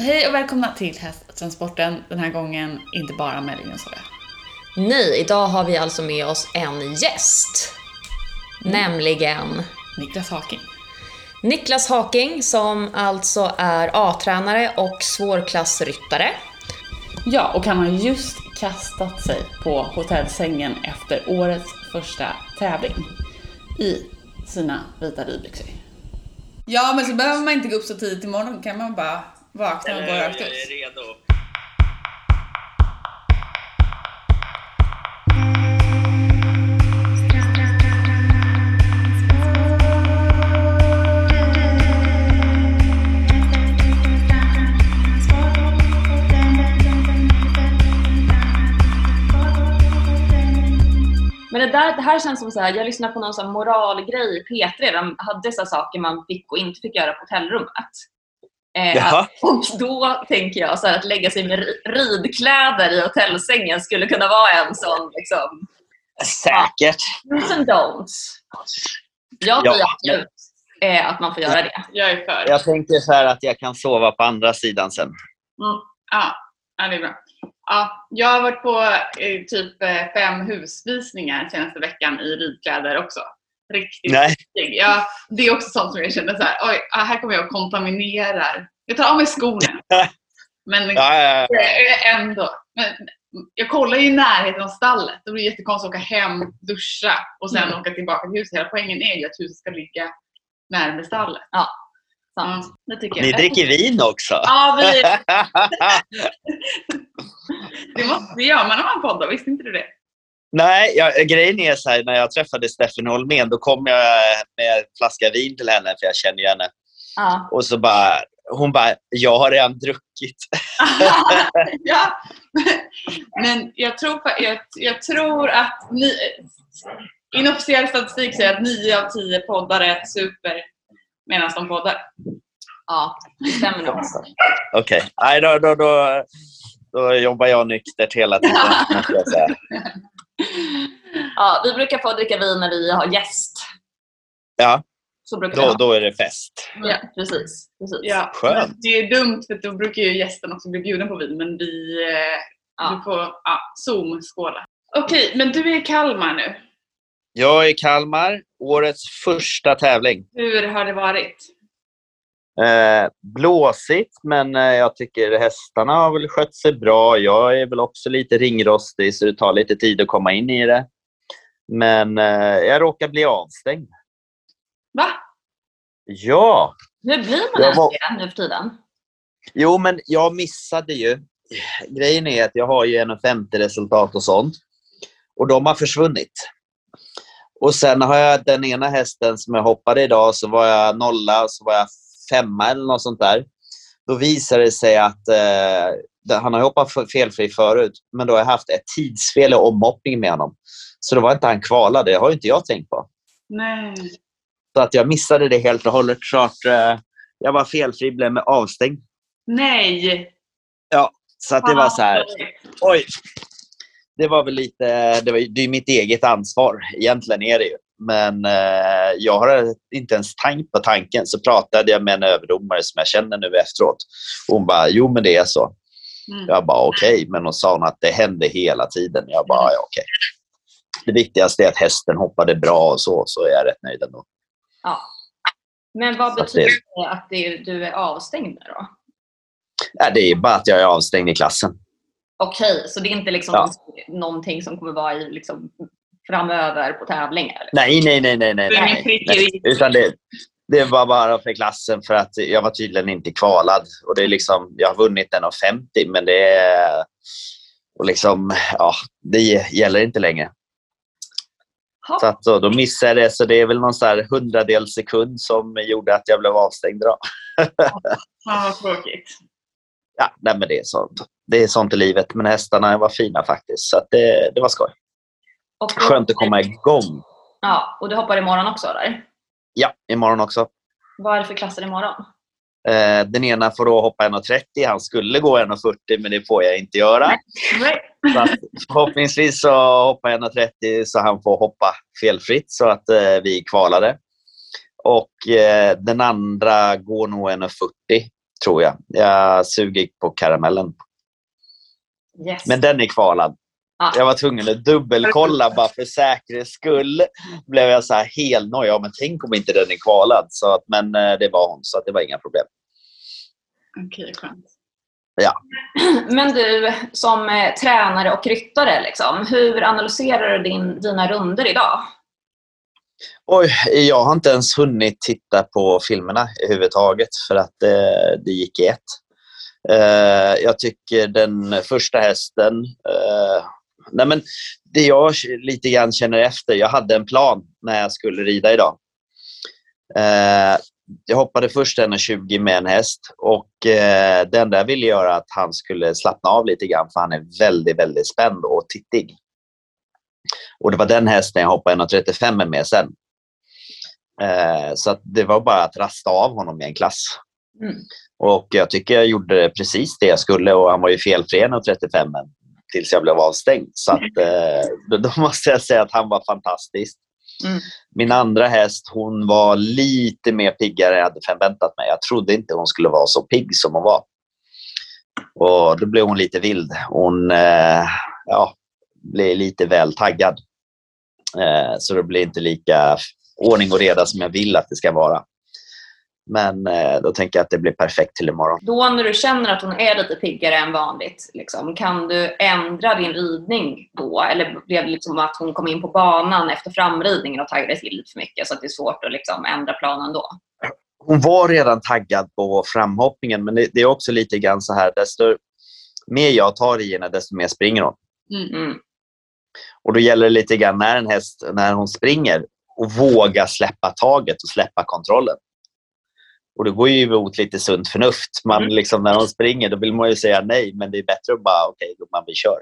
Hej och välkomna till Hästtransporten. Den här gången inte bara med Soja. Nej, idag har vi alltså med oss en gäst. Nämligen Niklas Haking. Niklas Haking som alltså är A-tränare och svårklassryttare. Ja, och han har just kastat sig på hotellsängen efter årets första tävling i sina vita ridbyxor. Ja, men så behöver man inte gå upp så tidigt imorgon, kan man bara vakna och gå rakt ut. Jag är redo. Men det, där, det här känns som så här, jag lyssnade på någon moralgrej i P3, de hade så saker man fick och inte fick göra på hotellrummet. Eh, och då tänker jag så här, att lägga sig med ri- ridkläder i hotellsängen skulle kunna vara en sån liksom, Säkert. do's and don'ts. Jag Ja, säger absolut eh, att man får göra det. Jag är för. Jag tänker så här att jag kan sova på andra sidan sen. Mm. Ja, ja, det är bra. Ja, jag har varit på eh, typ eh, fem husvisningar senaste veckan i ridkläder också. Riktigt Nej. Ja, det är också sånt som jag känner så här, oj, ja, här kommer jag och kontaminerar. Jag tar av mig skorna. Men Ja, ja, ja. ändå. Men jag kollar ju i närheten av stallet. Det blir jättekonstigt att åka hem, duscha och sen Mm. åka tillbaka till huset. Hela poängen är ju att huset ska ligga närmare stallet. Sant. Mm, det tycker Ni jag. dricker vin också? Ja, vi, det måste vi göra när man poddar. Visste inte du det? Nej, jag, grejen är så här, när jag träffade Stephanie Holmén då kom jag med en flaska vin till henne, för jag känner ju henne. Ja. Och så bara, hon bara, jag har redan druckit. ja. Men jag tror, fa- jag, jag tror att ni, inofficiell statistik säger att nio av tio poddare super medan de poddar. ja, det stämmer nog. Okej, nej då, då, då, då jobbar jag nyktert hela tiden. Ja, vi brukar få dricka vin när vi har gäst. Ja, Så brukar då, då är det fest. Ja, precis. precis. Ja, Skönt. men Det är dumt för då brukar ju gästen också bli bjuden på vin men vi eh, Ja. får ja, Zoom-skåla. Okej, men du är i Kalmar nu. Jag är i Kalmar, årets första tävling. Hur har det varit? Eh, blåsigt, men eh, jag tycker hästarna har väl skött sig bra. Jag är väl också lite ringrostig, så det tar lite tid att komma in i det. Men eh, jag råkar bli avstängd. Va? Ja! Hur blir man Jag var- det nu för tiden? Jo, men jag missade ju. Grejen är att jag har ju 1,50 resultat och sånt. Och de har försvunnit. Och sen har jag den ena hästen som jag hoppade idag, så var jag nolla, så var jag femma eller något sånt där. Då visade det sig att eh, han har hoppat felfri förut, men då har jag haft ett tidsfel i omhoppningen med honom. Så då var inte han kvalad. Det har ju inte jag tänkt på. Nej. Så att jag missade det helt och hållet. Så att, eh, jag var felfri, blev med avstängd. Nej! Så att det var så här, oj. Det var väl lite, det, var, det är mitt eget ansvar. Egentligen är det ju. Men eh, jag har inte ens tänkt på tanken. Så pratade jag med en överdomare som jag känner nu efteråt. Hon bara, jo men det är så. Mm. Jag bara, okej. Men hon sa hon att det hände hela tiden. Jag bara, ja okej. Det viktigaste är att hästen hoppade bra och så, så är jag rätt nöjd ändå. Ja. Men vad betyder det- det att det, du är avstängd nu då? Ja, det är bara att jag är avstängd i klassen. Okej, så det är inte liksom Ja. någonting som kommer vara i liksom framöver på tävlingar? Nej, nej, nej, nej. nej, nej. Utan det, det var bara för klassen för att jag var tydligen inte kvalad. Och det är liksom, jag har vunnit 1,50 men det är... Och liksom, ja, det gäller inte längre. Ha. Så att då, då missade jag det. Så det är väl någon så här hundradels sekund som gjorde att jag blev avstängd. Då. Fan vad tråkigt. Ja, nej, men det är sånt. Det är sånt i livet. Men hästarna var fina faktiskt. Så att det, det var skoj. Och du- Skönt att komma igång. Ja, och du hoppar imorgon också eller? Ja, imorgon också. Vad är det för klasser imorgon? Eh, den ena får då hoppa 1,30. Han skulle gå 1,40 men det får jag inte göra. Nej. Så att förhoppningsvis så hoppar jag 1,30 så han får hoppa felfritt så att eh, vi kvalade. Och eh, den andra går nog 1,40 tror jag. Jag suger på karamellen. Yes. Men den är kvalad. Ja. Jag var tvungen att dubbelkolla bara för säkerhets skull. blev jag så här helnöjd. Ja, men tänk om inte den är kvalad. Så att, men eh, det var hon, så att det var inga problem. Okej, skönt. Men du, som eh, tränare och ryttare, liksom, hur analyserar du din, dina runder idag? Oj, jag har inte ens hunnit titta på filmerna överhuvudtaget för att eh, det gick i ett. Eh, jag tycker den första hästen... nej men det jag lite grann känner efter, jag hade en plan när jag skulle rida idag. Eh, jag hoppade först 1,20 med en häst och eh, det enda jag ville göra att han skulle slappna av lite grann för han är väldigt, väldigt spänd och tittig. Och det var den hästen jag hoppade 1,35 med sen. Eh, så det var bara att rasta av honom i en klass. Mm. Och jag tycker jag gjorde precis det jag skulle och han var ju felfri 1,35 men tills jag blev avstängd. Så att, eh, då, måste jag säga att han var fantastisk. Mm. Min andra häst hon var lite mer piggare än jag hade förväntat mig. Jag trodde inte hon skulle vara så pigg som hon var. Och Då blev hon lite vild. Hon eh, ja, blev lite väl taggad. Eh, så det blir inte lika ordning och reda som jag vill att det ska vara. Men eh, då tänker jag att det blir perfekt till imorgon. Då när du känner att hon är lite piggare än vanligt, liksom, kan du ändra din ridning då? Eller blev det liksom att hon kom in på banan efter framridningen och taggade till lite för mycket så att det är svårt att liksom ändra planen då? hon var redan taggad på framhoppningen, men det, det är också lite grann så här, desto mer jag tar i henne, desto mer springer hon. Mm. Och då gäller det lite grann när en häst, när hon springer, och våga släppa taget och släppa kontrollen. Och det går ju emot lite sunt förnuft. Man, Mm. liksom, när hon springer då vill man ju säga nej, men det är bättre att bara, okej, okay, man vi kör.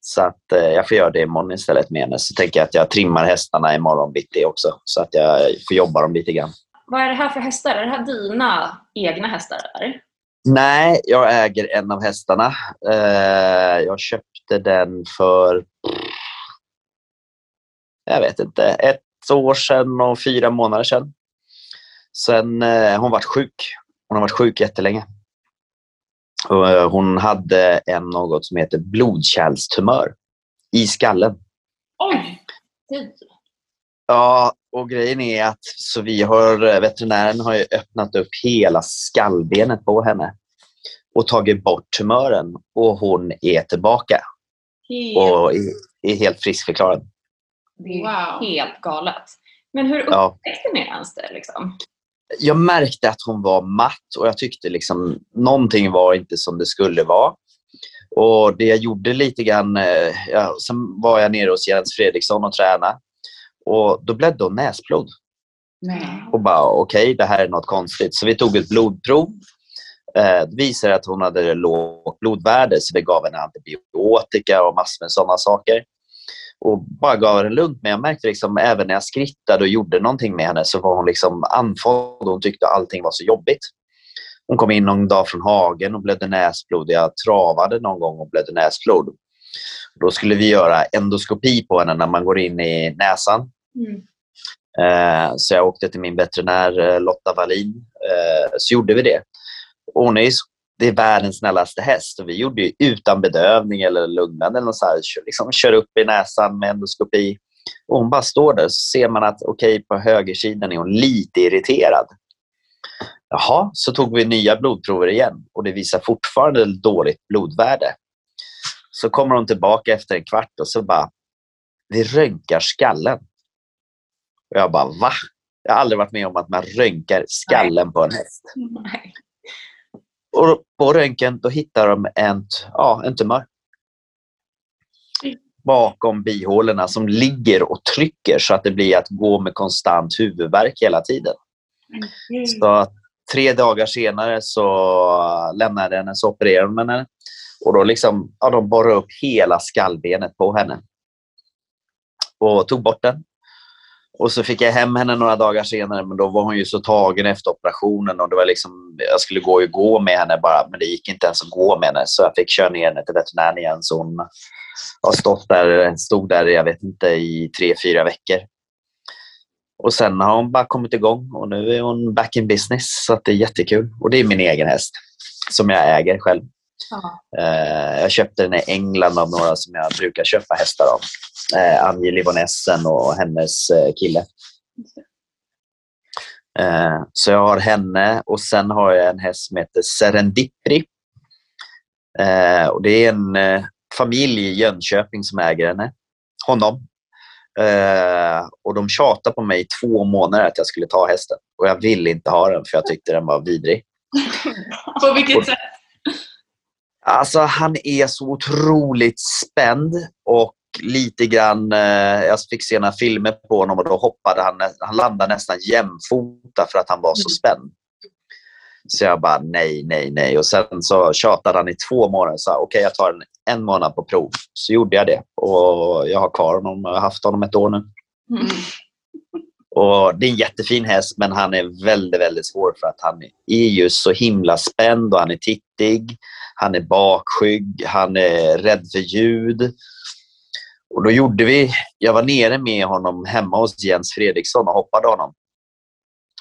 Så att eh, jag får göra det imorgon istället med henne. Så tänker jag att jag trimmar hästarna imorgon bitti också, så att jag får jobba dem lite grann. Vad är det här för hästar? Är det här dina egna hästar? Eller? Nej, jag äger en av hästarna. Eh, jag köpte den för, jag vet inte, ett år sedan och fyra månader sedan. Sen eh, hon varit sjuk. Hon har varit sjuk jättelänge. Och, eh, hon hade en något som heter blodkärlstumör i skallen. Oj! Ja, och grejen är att så vi har, veterinären har ju öppnat upp hela skallbenet på henne och tagit bort tumören och hon är tillbaka Helt, och är, är helt friskförklarad. det är Wow. helt galet. Men hur Ja. upptäckte ni ens det? Liksom? Jag märkte att hon var matt och jag tyckte liksom någonting var inte som det skulle vara. Och det jag gjorde lite grann, eh, ja, sen var jag nere hos Jens Fredriksson och tränade och då blev det näsblod. Nej. och bara okej, det här är något konstigt. Så vi tog ett blodprov. Eh, det visade att hon hade lågt blodvärde så vi gav henne antibiotika och massor med sådana saker. Och bara gav henne lugnt. Men jag märkte liksom även när jag skrittade och gjorde någonting med henne så var hon liksom andfådd och hon tyckte allting var så jobbigt. Hon kom in någon dag från hagen och blödde näsblod. Jag travade någon gång och blödde näsblod. Då skulle vi göra endoskopi på henne när man går in i näsan. Mm. Eh, Så jag åkte till min veterinär eh, Lotta Wallin. Eh, Så gjorde vi det. Och hon är, det är världens snällaste häst och vi gjorde ju utan bedövning eller lugnande. Eller något så här. Kör- Liksom, kör upp i näsan med endoskopi. Och hon bara står där så ser man att okej, på högersidan är hon lite irriterad. Jaha, så tog vi nya blodprover igen och det visar fortfarande dåligt blodvärde. Så kommer hon tillbaka efter en kvart och så bara, vi röntgar skallen. Och jag bara, va? Jag har aldrig varit med om att man röntgar skallen på en häst. Nej. Och på röntgen då hittar de en, ja, en tumör. Bakom bihålorna som ligger och trycker så att det blir att gå med konstant huvudvärk hela tiden. Så att tre dagar senare så lämnade henne, så opererade de henne. Och då liksom, ja, de borrade upp hela skallbenet på henne. Och tog bort den. Och så fick jag hem henne några dagar senare, men då var hon ju så tagen efter operationen och det var liksom, jag skulle gå och gå med henne bara, men det gick inte ens att gå med henne. Så jag fick köra ner henne till veterinären igen. Så hon har stått där, stod där, jag vet inte, i tre, fyra veckor. Och sen har hon bara kommit igång och nu är hon back in business. Så att det är jättekul. Och det är min egen häst som jag äger själv. Eh, jag köpte den i England av några som jag brukar köpa hästar av. Eh, Angie Livonessen och hennes eh, kille. Eh, så jag har henne och sen har jag en häst som heter Serendipri. Eh, och det är en familj i Jönköping som äger henne. Honom. Och de tjatade på mig i två månader att jag skulle ta hästen. Och jag ville inte ha den för jag tyckte den var vidrig. På vilket sätt? Alltså han är så otroligt spänd och lite grann, eh, jag fick se några filmer på honom och då hoppade han, han landade nästan jämfota för att han var så spänd. Så jag bara nej, nej, nej. Och sen så tjatade han i två månader och sa okej jag tar en, en månad på prov. Så gjorde jag det och jag har kvar honom, jag har haft honom ett år nu. Mm. Och det är en jättefin häst men han är väldigt, väldigt svår för att han är ju så himla spänd och han är tittig. Han är bakskygg, han är rädd för ljud. Och då gjorde vi, jag var nere med honom hemma hos Jens Fredriksson och hoppade honom.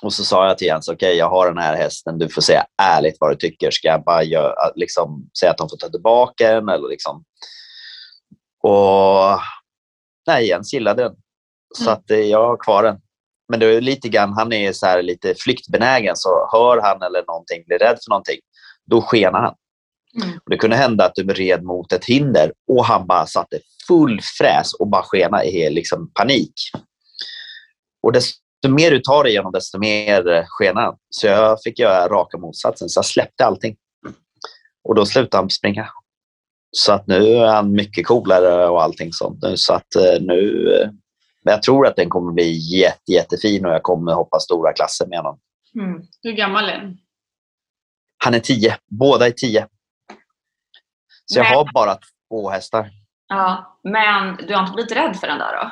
Och så sa jag till Jens, okej jag har den här hästen, du får säga ärligt vad du tycker. Ska jag bara göra, liksom, säga att de får ta tillbaka den? Eller liksom. Och nej, Jens gillade den. Så Mm. att eh, jag har kvar den. Men det är lite grann, han är så här lite flyktbenägen, så hör han eller någonting, blir rädd för någonting, då skenar han. Mm. Och det kunde hända att du red mot ett hinder och han bara satte full fräs och bara skena i liksom, panik. Och desto mer du tar dig igenom, desto mer eh, skenar han. Så jag fick göra raka motsatsen, så jag släppte allting. Och då slutade han springa. Så att nu är han mycket coolare och allting sånt nu. Så att eh, nu... Men jag tror att den kommer bli jätte, jättefin och jag kommer hoppa stora klasser med honom. Mm. Hur gammal är den? Han är tio. Båda är tio. Så jag Men- har bara två hästar. Ja, men du har inte blivit rädd för den där då?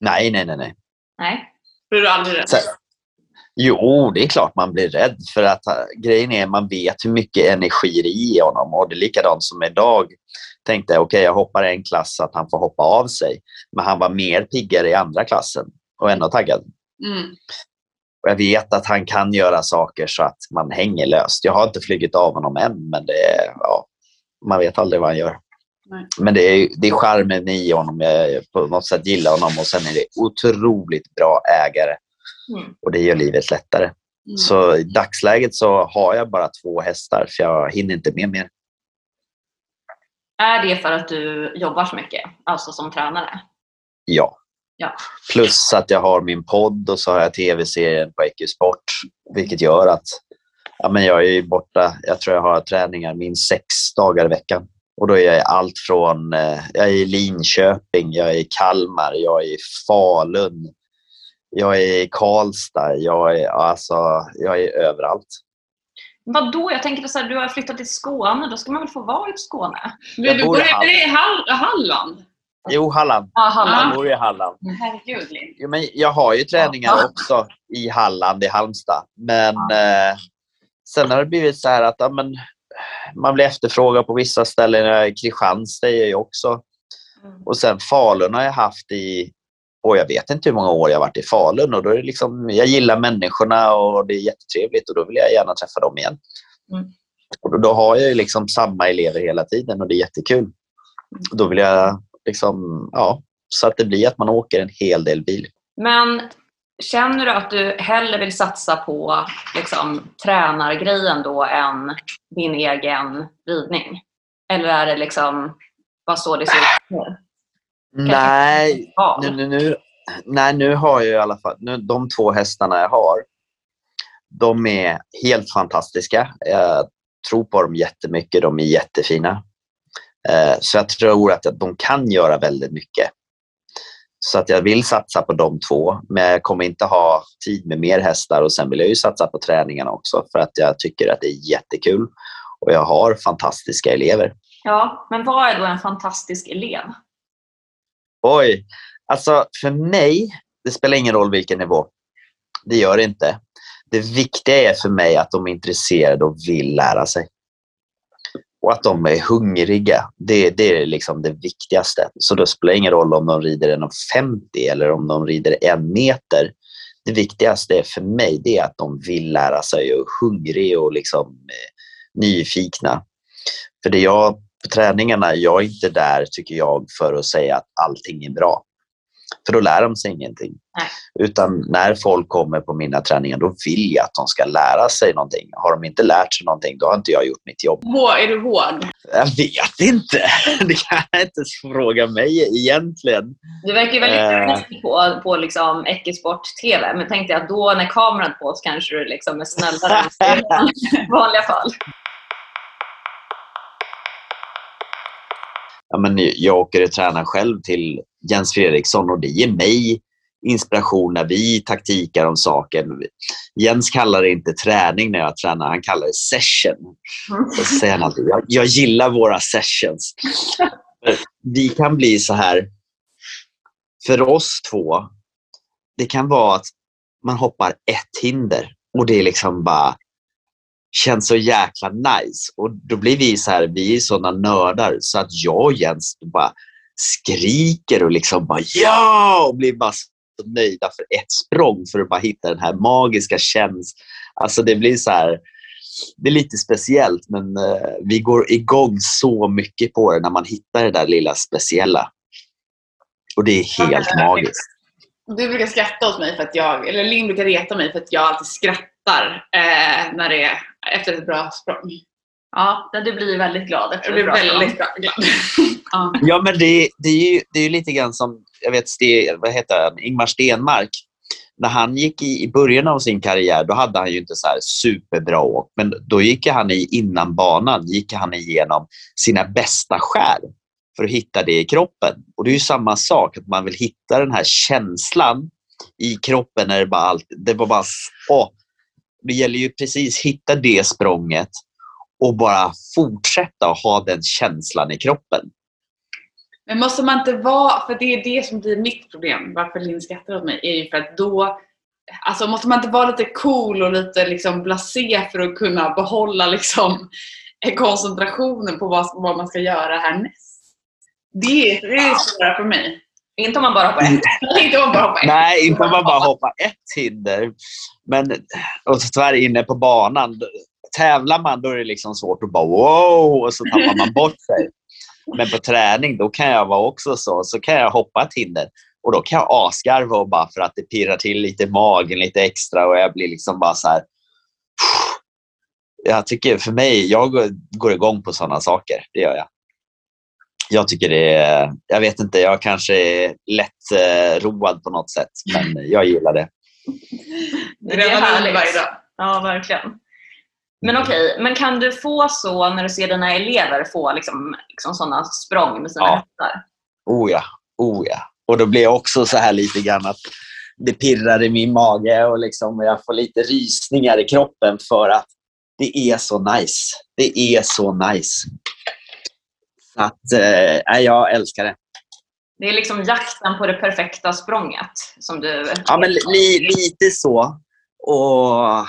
Nej, nej, nej. nej. Nej? Blir du aldrig rädd? Så, jo, det är klart man blir rädd. För att eh, grejen är man vet hur mycket energi det är i honom. Och det är likadant som idag. Tänkte jag, okej jag hoppar en klass så att han får hoppa av sig. Men han var mer piggare i andra klassen och ändå taggad. Mm. Och jag vet att han kan göra saker så att man hänger löst. Jag har inte flugit av honom än, men det är, ja, man vet aldrig vad han gör. Nej. Men det är, det är charmen i honom. Jag på något sätt gillar honom och sen är det otroligt bra ägare Mm. och det gör livet lättare. Mm. Så i dagsläget så har jag bara två hästar för jag hinner inte med mer. Är det för att du jobbar så mycket? Alltså som tränare? Ja. Ja. Plus att jag har min podd och så har jag tv-serien på EQ Sport. Vilket gör att ja, men jag är borta. Jag tror jag har träningar minst sex dagar i veckan. Och då är jag allt från eh, jag är i Linköping, jag är i Kalmar, jag är i Falun, jag är i Karlstad, jag är, alltså, jag är överallt. Vadå? Jag tänker så här, du har flyttat till Skåne, då ska man väl få vara i Skåne? Men du bor i Hall- i Hall Halland? Jo, Halland. Jag Halland. bor i Halland. Herregud, Linn. Jo, men jag har ju träningar Ja. också i Halland, i Halmstad. Men eh, sen har det blivit så här att ja, men, man blir efterfrågad på vissa ställen. Kristianstad är jag ju också. Mm. Och sen Falun har jag haft i, och jag vet inte hur många år jag har varit i Falun. Och då är det liksom, jag gillar människorna och det är jättetrevligt och då vill jag gärna träffa dem igen. Mm. Och då, då har jag liksom samma elever hela tiden och det är jättekul. Och Då vill jag liksom, ja, så att det blir att man åker en hel del bil. Men känner du att du hellre vill satsa på liksom, tränargrejen då än din egen ridning? Eller är det liksom bara så det ser ut? Nej, nu, nu, nu, nej, nu har jag i alla fall, nu, de två hästarna jag har, de är helt fantastiska. Jag tror på dem jättemycket, de är jättefina. Eh, så jag tror att de kan göra väldigt mycket. Så att jag vill satsa på de två, men jag kommer inte ha tid med mer hästar och sen vill jag ju satsa på träningarna också för att jag tycker att det är jättekul och jag har fantastiska elever. ja, men vad är då en fantastisk elev? Oj, alltså för mig, det spelar ingen roll vilken nivå. Det gör det inte. Det viktiga är för mig att de är intresserade och vill lära sig. Och att de är hungriga. Det, det är liksom det viktigaste. Så då spelar ingen roll om de rider 1,50 eller om de rider en meter. det viktigaste för mig det är att de vill lära sig och är hungriga och liksom, eh, nyfikna. För det jag på träningarna, jag är inte där tycker jag för att säga att allting är bra. För då lär de sig ingenting. Nej. Utan när folk kommer på mina träningar, då vill jag att de ska lära sig någonting. Har de inte lärt sig någonting, då har inte jag gjort mitt jobb. Är du hård? Jag vet inte. Det kan jag inte fråga mig egentligen. Du verkar ju väldigt uh, på, på liksom Eckersport-TV. Men tänkte jag då när kameran är på så kanske du liksom är snällare i vanliga fall. Ja, men jag åker och tränar själv till Jens Fredriksson och det ger mig inspiration när vi taktikar om saker. Jens kallar det inte träning när jag tränar, han kallar det session. Så säger han alltid, jag, jag gillar våra sessions. Vi kan bli så här, för oss två, det kan vara att man hoppar ett hinder och det är liksom bara känns så jäkla nice. Och då blir vi så här, vi är sådana nördar så att jag och Jens bara skriker och liksom bara ja! Och blir bara så nöjda för ett språng för att bara hitta den här magiska känslan. Alltså det blir så här, det är lite speciellt men uh, vi går igång så mycket på det när man hittar det där lilla speciella. Och det är helt magiskt. Du brukar skratta åt mig för att jag, eller Linn brukar reta mig för att jag alltid skrattar eh, när det är efter ett bra språng. Ja, du blir väldigt glad efter jag blir väldigt bra, glad. ja. ja, men det, det, är ju, det är ju lite grann som jag vet, Sten, vad heter han? Ingmar Stenmark. När han gick i, i början av sin karriär, då hade han ju inte så här superbra åk. Men då gick han i innan banan, gick han igenom sina bästa skär för att hitta det i kroppen. Och det är ju samma sak, att man vill hitta den här känslan i kroppen när det bara allt, det var bara, åh, det gäller ju precis hitta det språnget och bara fortsätta ha den känslan i kroppen. Men måste man inte vara, för det är det som blir mitt problem, varför Linn skrattar åt mig, är ju för att då Alltså måste man inte vara lite cool och lite liksom blasé för att kunna behålla liksom koncentrationen på vad, vad man ska göra härnäst? Det, det är för mig. Inte om man bara hoppar ett. inte om man bara hoppar ett. Nej, inte om man bara hoppar ett hinder. Men och tyvärr inne på banan, tävlar man då är det liksom svårt att bara wow och så tappar man bort sig. Men på träning då kan jag vara också så. Så kan jag hoppa ett hinder och då kan jag asgarva bara för att det pirrar till lite i magen lite extra och jag blir liksom bara så här. Jag tycker för mig, jag går igång på sådana saker. Det gör jag jag tycker det är, jag vet inte, jag kanske är lätt eh, road på något sätt, men jag gillar det. Det är härligt. varje dag. Ja, verkligen. Men okej, okay, men kan du få så när du ser dina elever få liksom, liksom sådana språng med sina ja. hästar? Oh ja, oh ja. Och då blir jag också så här lite grann att det pirrar i min mage och liksom jag får lite rysningar i kroppen för att det är så nice. Det är så nice. Så att, eh, jag älskar det. Det är liksom jakten på det perfekta språnget som du... Ja, men li, lite så. Och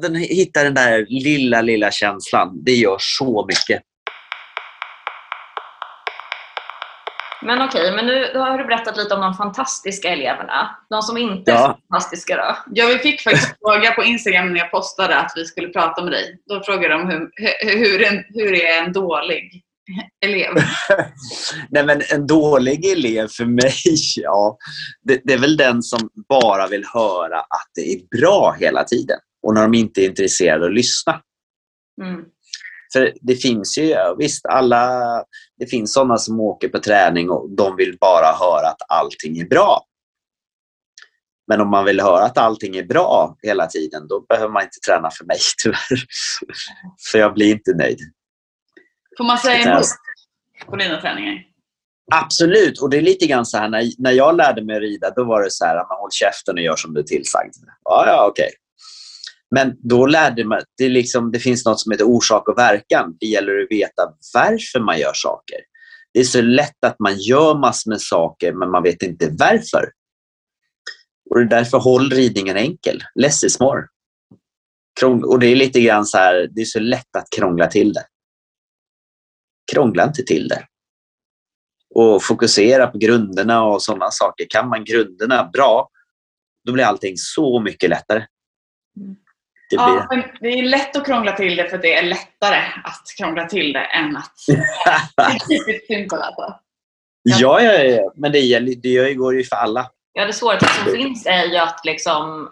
den, hitta den där lilla, lilla känslan. Det gör så mycket. Men okej, okay, men nu då har du berättat lite om de fantastiska eleverna. De som inte ja. är så fantastiska då? Ja, vi fick faktiskt fråga på Instagram när jag postade att vi skulle prata med dig. Då frågade de hur, hur, en, hur är en dålig elev? Nej, men en dålig elev för mig, ja, det, det, är väl den som bara vill höra att det är bra hela tiden och när de inte är intresserade att lyssna. Mm. För det finns ju, visst, alla, det finns sådana som åker på träning och de vill bara höra att allting är bra. Men om man vill höra att allting är bra hela tiden, då behöver man inte träna för mig tyvärr. för jag blir inte nöjd. Får man säga emot på dina träningar? Absolut, och det är lite grann så här när, när jag lärde mig att rida, då var det så här, man håll käften och gör som du är tillsagd. Ja, ja, okej. Okay. Men då lärde man, det, liksom, det finns något som heter orsak och verkan. Det gäller att veta varför man gör saker. Det är så lätt att man gör massor med saker, men man vet inte varför. Och det är därför håll ridningen enkel. Less is more. Och det är lite grann så här, det är så lätt att krångla till det krångla inte till det. Och fokusera på grunderna och sådana saker. Kan man grunderna bra, då blir allting så mycket lättare. Mm. Det blir... Ja, men det är lätt att krångla till det för det är lättare att krångla till det än att... det är simpelt alltså. ja, ja, ja, men det, gäller, det går ju för alla. Ja, det svåraste som finns är ju att liksom,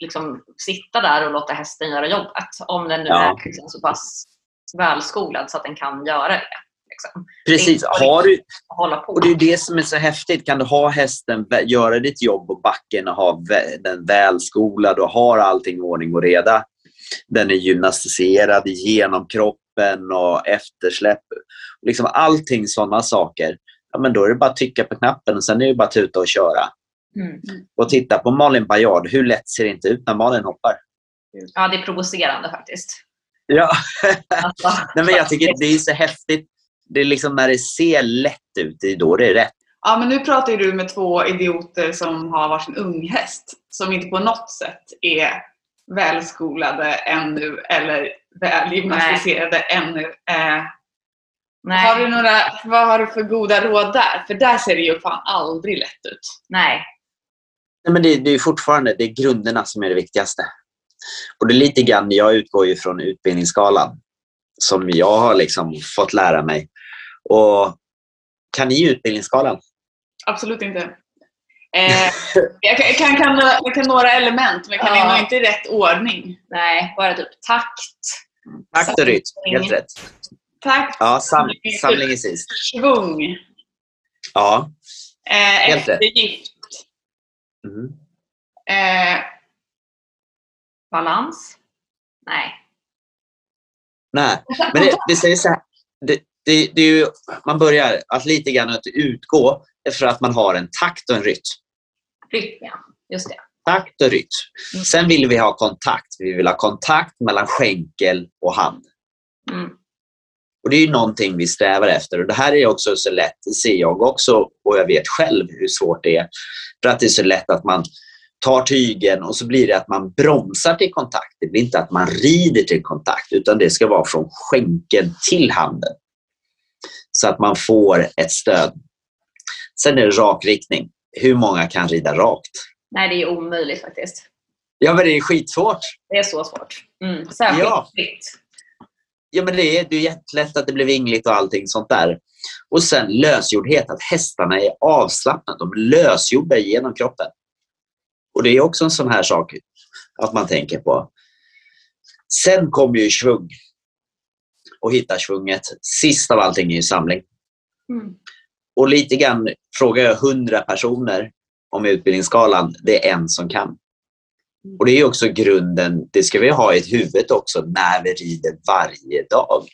liksom sitta där och låta hästen göra jobbet. Om den nu Ja. är liksom så pass välskolad så att den kan göra det. Liksom. Precis. Det Har du, och det är det som är så häftigt. Kan du ha hästen, göra ditt jobb på backen och ha den välskolad och har allting i ordning och reda. Den är gymnastiserad genom kroppen och eftersläpp. Liksom allting sådana saker. Ja, men då är det bara att trycka på knappen och sen är det bara att tuta och köra. Mm. Och titta på Malin Bajard. Hur lätt ser det inte ut när Malin hoppar? Ja, det är provocerande faktiskt. Ja. Alltså, Nej, men jag tycker det är så häftigt. Det är liksom när det ser lätt ut, det är då det är rätt. Ja, men nu pratar ju du med två idioter som har varsin unghäst som inte på något sätt är välskolade ännu eller väl gymnastiserade ännu. Eh, nej, har du några, vad har du för goda råd där? För där ser det ju fan aldrig lätt ut. nej. Nej, men det, det är fortfarande det är grunderna som är det viktigaste. Och det är lite grann, jag utgår ju från utbildningsskalan som jag har liksom fått lära mig. Och kan ni utbildningsskalan? Absolut inte. Eh, jag, kan, jag, kan, kan, jag kan några element, men jag kan Ja. nog inte i rätt ordning. Nej, bara typ takt. Takt och rytm, helt rätt. Takt, Ja, sam, samling är sist. svung, Ja. eh, Helt rätt. eftergift, Mm. eh, Balans? Nej. Nej, men det, det säger så här. Det, det, det är ju, man börjar att lite grann att utgå för att man har en takt och en rytm. Rytm, ja. Just det. Takt och rytm. Mm. Sen vill vi ha kontakt. Vi vill ha kontakt mellan skänkel och hand. Mm. Och Det är ju någonting vi strävar efter. Och Det här är också så lätt, det ser jag också och jag vet själv hur svårt det är. För att det är så lätt att man tar tygen och så blir det att man bromsar till kontakt. Det blir inte att man rider till kontakt utan det ska vara från skänkeln till handen. Så att man får ett stöd. Sen är det rak riktning. Hur många kan rida rakt? Nej, det är omöjligt faktiskt. Ja, men det är skitsvårt. Det är så svårt. Mm. Särskilt Ja. fritt. Ja, men det är, det är jättelätt att det blir vingligt och allting sånt där. Och sen lösgjordhet, att hästarna är avslappnade. De är lösgjorda genom kroppen. Och det är också en sån här sak att man tänker på. Sen kommer ju svung. Och hitta svunget. Sist av allting är ju samling. Mm. Och lite grann frågar jag hundra personer om utbildningsskalan, det är en som kan. Och det är också grunden, det ska vi ha i huvudet också när vi rider varje dag.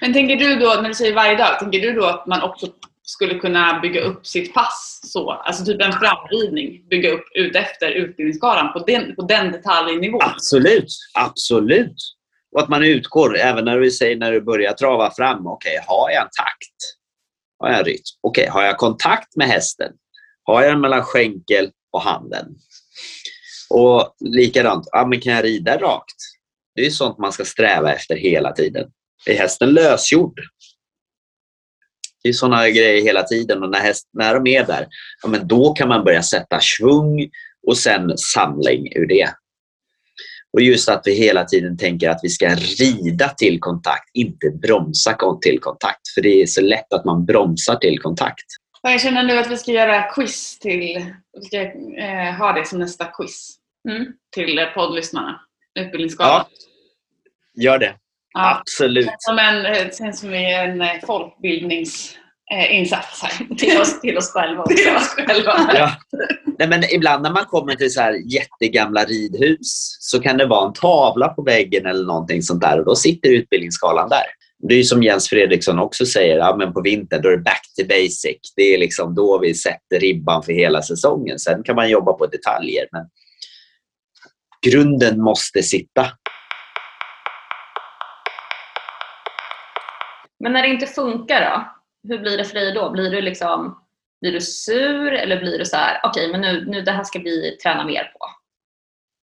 Men tänker du då, när du säger varje dag, tänker du då att man också skulle kunna bygga upp sitt pass så? Alltså typ en framridning, bygga upp ut efter utbildningsskalan på den, på den detaljnivån? Absolut, absolut. Och att man utgår, även när du säger när du börjar trava fram, okej, har jag en takt? Har jag en rytm? Okej, har jag kontakt med hästen? Har jag den mellan skänkel och handen? Och likadant, ja, men kan jag rida rakt? Det är sånt man ska sträva efter hela tiden. Är hästen lösgjord? Det är sådana grejer hela tiden och när, häst, när de är där, ja, men då kan man börja sätta svung och sen samling ur det. Och just att vi hela tiden tänker att vi ska rida till kontakt, inte bromsa till kontakt. För det är så lätt att man bromsar till kontakt. Ja, Jag känner nu att vi ska göra quiz till, vi ska eh, ha det som nästa quiz Mm. till poddlyssnarna. Utbildningsskalan. Gör det. Ja. Absolut. Som en, eh, sen som är en eh, folkbildningsinsats eh, här. Till, oss, till oss själva också. Till oss själva. Ja. Nej, men ibland när man kommer till så här jättegamla ridhus så kan det vara en tavla på väggen eller någonting sånt där och då sitter utbildningsskalan där. Det är som Jens Fredriksson också säger, ja, men på vintern då är det back to basic. Det är liksom då vi sätter ribban för hela säsongen. Sen kan man jobba på detaljer men grunden måste sitta. Men när det inte funkar då? Hur blir det för dig då? Blir du liksom blir du sur eller blir du så här, okej men nu, nu det här ska vi träna mer på?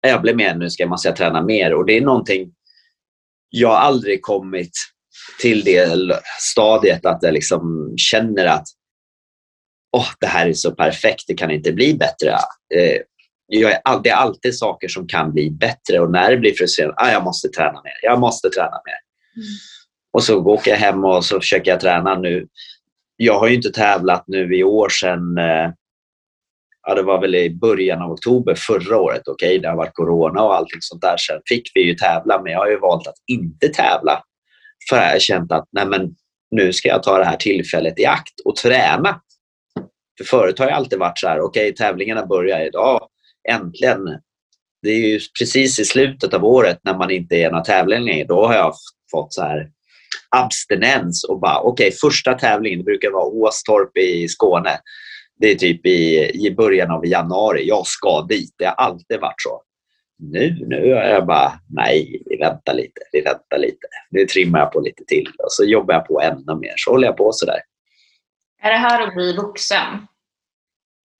jag blir med nu ska man säga träna mer och det är någonting jag har aldrig kommit till det stadiet att jag liksom känner att åh, det här är så perfekt, det kan inte bli bättre. Eh, jag är all, det är alltid saker som kan bli bättre och när det blir frustrerande, ah, jag måste träna mer, jag måste träna mer. Mm. Och så åker jag hem och så försöker jag träna nu. Jag har ju inte tävlat nu i år sedan eh, ja, det var väl i början av oktober förra året. Okej, okay, det har varit corona och allting sånt där. Sen fick vi ju tävla, men jag har ju valt att inte tävla. För jag har känt att nej men, nu ska jag ta det här tillfället i akt och träna. För förut har jag alltid varit så här, okej, okay, tävlingarna börjar idag. Äntligen. Det är ju precis i slutet av året när man inte är några tävlingar Då har jag fått så här abstinens och bara, okej, okay, första tävlingen, brukar vara Åstorp i Skåne. Det är typ i, i början av januari. Jag ska dit. Det har alltid varit så. Nu, nu är jag bara, nej, vi väntar lite, vi väntar lite. Nu trimmar jag på lite till och så jobbar jag på ännu mer. Så håller jag på sådär. Är det här att bli vuxen?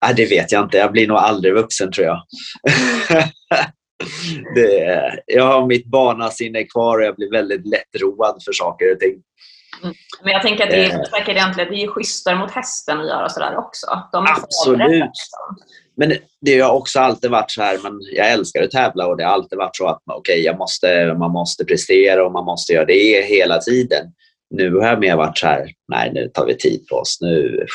Nej, det vet jag inte. Jag blir nog aldrig vuxen tror jag. det, jag har mitt barnasinne kvar och jag blir väldigt lättroad för saker och ting. Mm. Men jag tänker att det är, eh. egentligen, det är schysstare mot hästen att göra sådär också. De Absolut. Men det har också alltid varit så här, men jag älskar att tävla och det har alltid varit så att okay, måste, man måste prestera och man måste göra det hela tiden. Nu har jag mer varit så här, nej nu tar vi tid på oss. Nu,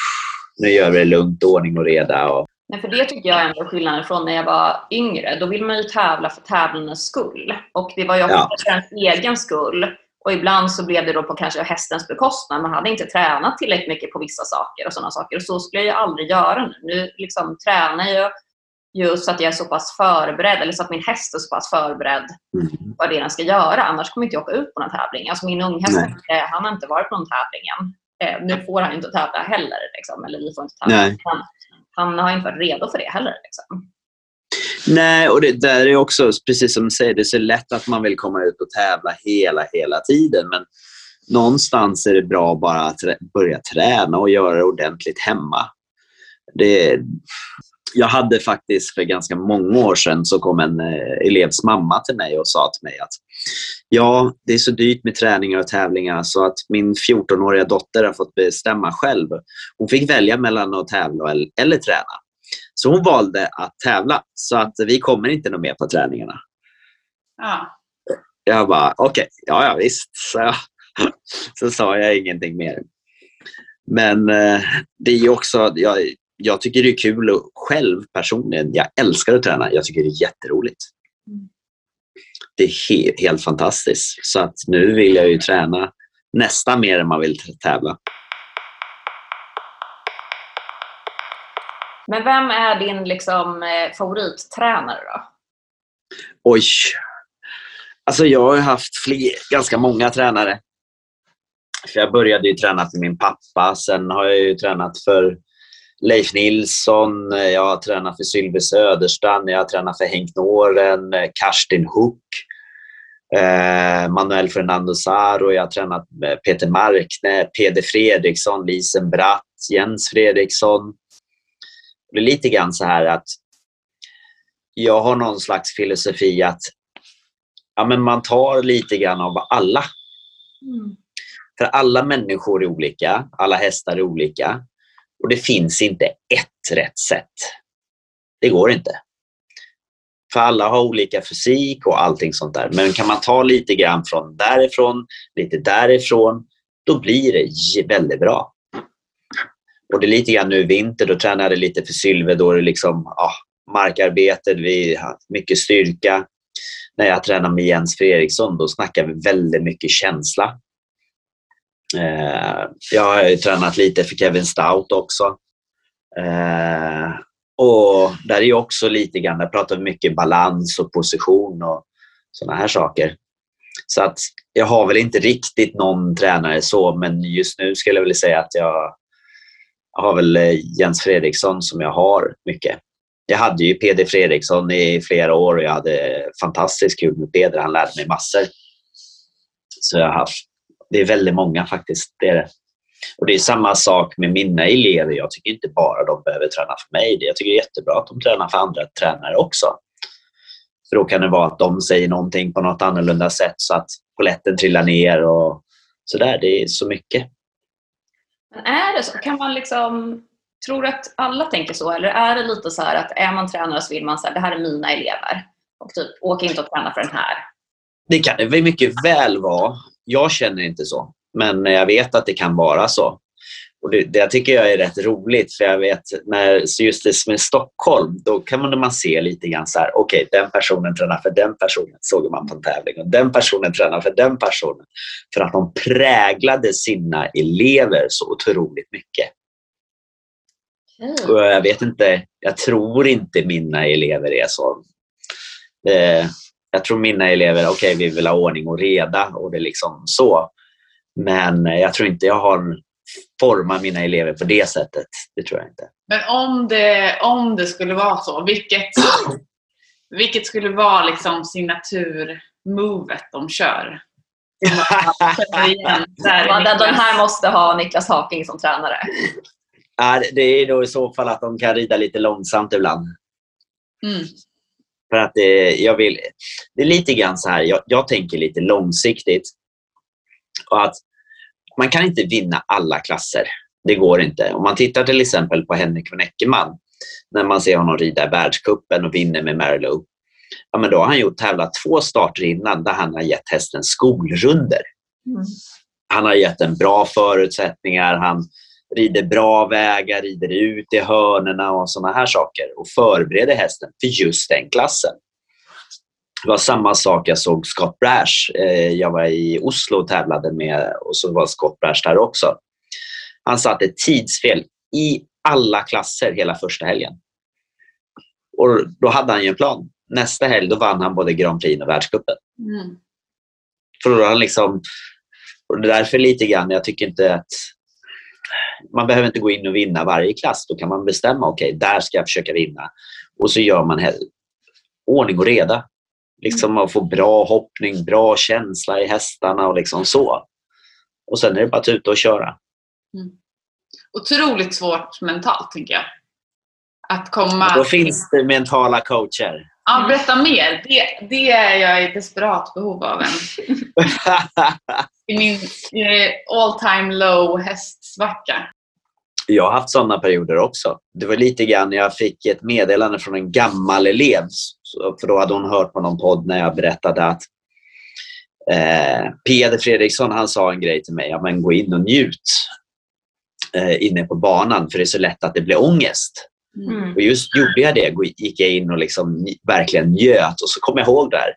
nu gör vi det lugnt, ordning och reda. Och... Men för det tycker jag ändå är skillnaden från när jag var yngre. Då vill man ju tävla för tävlandets skull. Och det var ju också ja. egen skull. Och ibland så blev det då på kanske hästens bekostnad. Man hade inte tränat tillräckligt mycket på vissa saker och sådana saker. Och så skulle jag ju aldrig göra nu. Nu liksom tränar jag ju så att jag är så pass förberedd, eller så att min häst är så pass förberedd mm. vad det är den ska göra. Annars kommer inte jag åka ut på någon tävling. Alltså min unghäst, eh, han har inte varit på någon tävling än. Eh, nu får han inte tävla heller. Liksom, eller vi får inte tävla. Han, har inte varit redo för det heller. Liksom. Nej, och det där är också, precis som du säger, det är så lätt att man vill komma ut och tävla hela, hela tiden. Men någonstans är det bra bara att börja träna och göra det ordentligt hemma. Det, jag hade faktiskt för ganska många år sedan så kom en eh, elevs mamma till mig och sa till mig att ja, det är så dyrt med träningar och tävlingar så att min 14-åriga dotter har fått bestämma själv. Hon fick välja mellan att tävla eller, eller träna. Så hon valde att tävla. Så att vi kommer inte mer på träningarna. Ja. Jag bara, okej, okay, ja, ja visst. Så, så sa jag ingenting mer. Men eh, det är också, jag, jag tycker det är kul och själv personligen, jag älskar att träna. Jag tycker det är jätteroligt. Mm. Det är he helt fantastiskt. Så att nu vill jag ju träna nästan mer än man vill tävla. Men vem är din liksom, eh, favorittränare då? Oj. Alltså jag har haft fler, ganska många tränare. För jag började ju träna för min pappa. Sen har jag ju tränat för Leif Nilsson, jag har tränat för Sylve Söderstrand, jag har tränat för Henk Noren, Karsten Hook, eh, Manuel Fernando Saro, jag har tränat med Peter Markne, Peder Fredriksson, Lisen Bratt, Jens Fredriksson. Det är lite grann så här att jag har någon slags filosofi att ja, men man tar lite grann av alla. Mm. För alla människor är olika, alla hästar är olika och det finns inte ett rätt sätt. Det går inte. För alla har olika fysik och allting sånt där. Men kan man ta lite grann från därifrån, lite därifrån, då blir det väldigt bra. Och det är lite grann nu i vinter, då tränade jag lite för Sylve. Då är det liksom ja, markarbetet, vi har mycket styrka. När jag tränar med Jens Fredriksson, då snackar vi väldigt mycket känsla. Eh, jag har tränat lite för Kevin Stout också. Eh, och där är också lite grann, där pratar vi mycket balans och position och sådana här saker. Så att jag har väl inte riktigt någon tränare så, men just nu skulle jag vilja säga att jag har väl eh, Jens Fredriksson som jag har mycket. Jag hade ju Peder Fredriksson i flera år och jag hade fantastiskt kul med Peder. Han lärde mig massor. Så jag har haft, det är väldigt många faktiskt. Det är det. Och det är samma sak med mina elever. Jag tycker inte bara de behöver träna för mig. Jag tycker det är jättebra att de tränar för andra tränare också. För då kan det vara att de säger någonting på något annorlunda sätt så att poletten trillar ner och sådär. Det är så mycket. Men är det så? Kan man liksom tror du att alla tänker så? Eller är det lite så att är man tränare så vill man säga det här är mina elever och typ åk inte och träna för den här? Det kan det mycket väl vara. Jag känner inte så. Men jag vet att det kan vara så. Och det, det tycker jag är rätt roligt för jag vet när just det med Stockholm, då kan man, man se lite grann så här, okej okay, den personen tränar för den personen, såg man på en tävling, och den personen tränar för den personen. För att de präglade sina elever så otroligt mycket. Mm. Och jag vet inte, jag tror inte mina elever är så. Eh, jag tror mina elever, okej okay, vi vill ha ordning och reda och det är liksom så. Men jag tror inte jag har format mina elever på det sättet. Det tror jag inte. Men om det, om det skulle vara så, vilket, vilket skulle vara liksom signaturmovet de kör? den här måste ha Niklas Haking som tränare. det är då i så fall att de kan rida lite långsamt ibland. Mm. För att det, jag vill, det är lite grann så här, jag, jag tänker lite långsiktigt. Och att man kan inte vinna alla klasser. Det går inte. Om man tittar till exempel på Henrik von Eckermann, när man ser honom rida i världskuppen och vinner med Merlot, ja, men då har han gjort tävlat två starter innan där han har gett hästen skolrunder. Mm. Han har gett den bra förutsättningar, han rider bra vägar, rider ut i hörnerna och sådana här saker och förbereder hästen för just den klassen. Det var samma sak jag såg Scott Brash. Eh, jag var i Oslo och tävlade med och så var Scott Brash där också. Han satte tidsfel i alla klasser hela första helgen. Och då hade han ju en plan. Nästa helg då vann han både Grand Prix och världscupen. Mm. För då han liksom, och därför lite grann, jag tycker inte att man behöver inte gå in och vinna varje klass. Då kan man bestämma, okej, okay, där ska jag försöka vinna. Och så gör man ordning och reda. Liksom att få bra hoppning, bra känsla i hästarna och liksom så. Och sen är det bara att ut och köra. Mm. Otroligt svårt mentalt, tänker jag. Att komma... Då finns det mentala coacher. Ja, berätta mer. Det, det är jag i desperat behov av. En. I min all time low hästsvacka. Jag har haft sådana perioder också. Det var lite grann, jag fick ett meddelande från en gammal elev. För då hade hon hört på någon podd när jag berättade att eh, Peder Fredriksson han sa en grej till mig. Ja, men gå in och njut eh, inne på banan för det är så lätt att det blir ångest. Mm. Och just gjorde jag det, gick jag in och liksom verkligen njöt och så kom jag ihåg det här.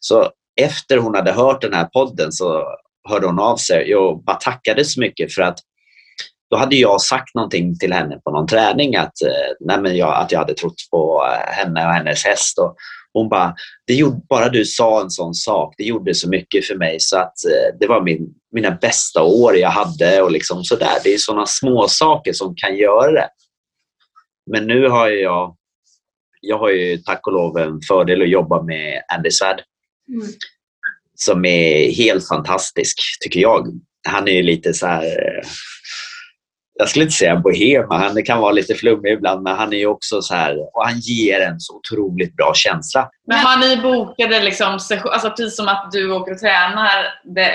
Så efter hon hade hört den här podden så hörde hon av sig och bara tackade så mycket för att då hade jag sagt någonting till henne på någon träning att, eh, nej jag, att jag hade trott på eh, henne och hennes häst. Och hon bara, det gjorde, bara du sa en sån sak, det gjorde så mycket för mig så att eh, det var min, mina bästa år jag hade och liksom sådär. Det är sådana små saker som kan göra det. Men nu har jag, jag har ju tack och lov en fördel att jobba med Andy Svärd. Mm. Som är helt fantastisk, tycker jag. Han är lite så här jag skulle inte säga bohem, han kan vara lite flummig ibland, men han är också så här, och han ger en så otroligt bra känsla. Men har ni bokade liksom, alltså precis som att du åker och tränar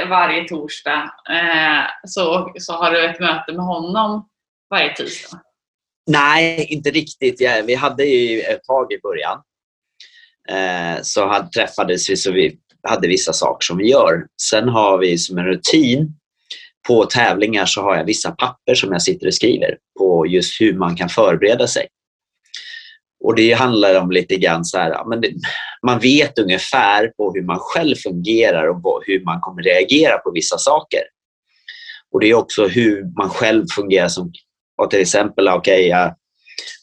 varje torsdag, eh, så, så har du ett möte med honom varje tisdag? Nej, inte riktigt. Vi hade ju ett tag i början. Eh, så träffades vi så vi hade vissa saker som vi gör. Sen har vi som en rutin på tävlingar så har jag vissa papper som jag sitter och skriver på just hur man kan förbereda sig. Och Det handlar om lite grann så här, men det, man vet ungefär på hur man själv fungerar och hur man kommer reagera på vissa saker. Och Det är också hur man själv fungerar som och till exempel, okej, okay,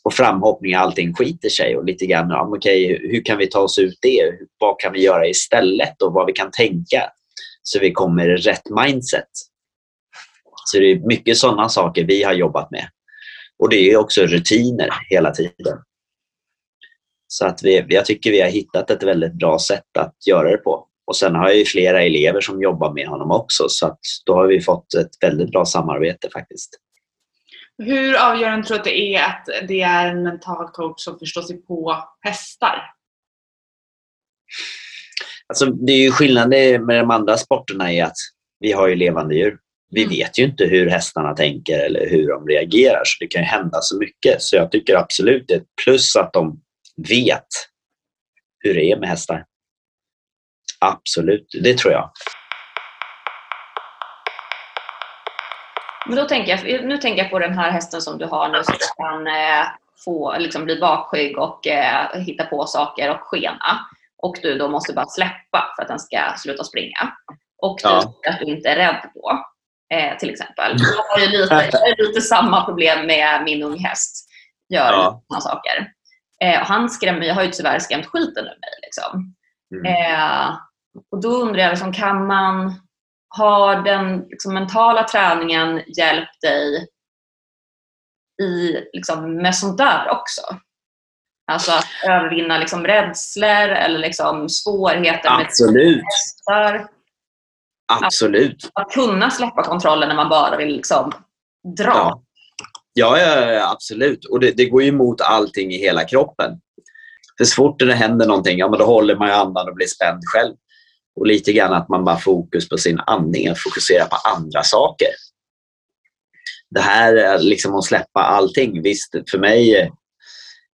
på framhoppning allting skiter sig och lite grann, okej, okay, hur kan vi ta oss ut det? Vad kan vi göra istället och vad vi kan tänka så vi kommer i rätt mindset. Så det är mycket sådana saker vi har jobbat med. Och det är också rutiner hela tiden. Så att vi, jag tycker vi har hittat ett väldigt bra sätt att göra det på. Och sen har jag ju flera elever som jobbar med honom också så att då har vi fått ett väldigt bra samarbete faktiskt. Hur avgörande tror du att det är att det är en mental coach som förstår sig på hästar? Alltså, det är ju skillnaden med de andra sporterna i att vi har ju levande djur. Vi Mm. vet ju inte hur hästarna tänker eller hur de reagerar, så det kan ju hända så mycket. Så jag tycker absolut det är ett plus att de vet hur det är med hästar. Absolut, det tror jag. Men då tänker jag, nu tänker jag på den här hästen som du har nu som kan eh, få, liksom, bli bakskygg och eh, hitta på saker och skena. Och du då måste bara släppa för att den ska sluta springa. Och du Ja. att du inte är rädd då, eh, till exempel. Jag har ju lite, lite samma problem med min unghäst. Gör Ja. sådana saker. Eh, och han skrämmer, jag har ju tyvärr skrämt skiten ur mig. Liksom. Mm. Eh, och då undrar jag, liksom, kan man, har den liksom, mentala träningen hjälpt dig i, liksom, med sånt där också? Alltså att övervinna liksom, rädslor eller liksom, svårigheter med Absolut, hästar. Absolut. Att kunna släppa kontrollen när man bara vill liksom, dra. Ja. Ja, ja, ja, absolut. Och det, det går ju emot allting i hela kroppen. För så fort det händer någonting, ja, men då håller man ju andan och blir spänd själv. Och lite grann att man bara fokus på sin andning, att fokusera på andra saker. Det här är liksom att släppa allting. Visst, för mig,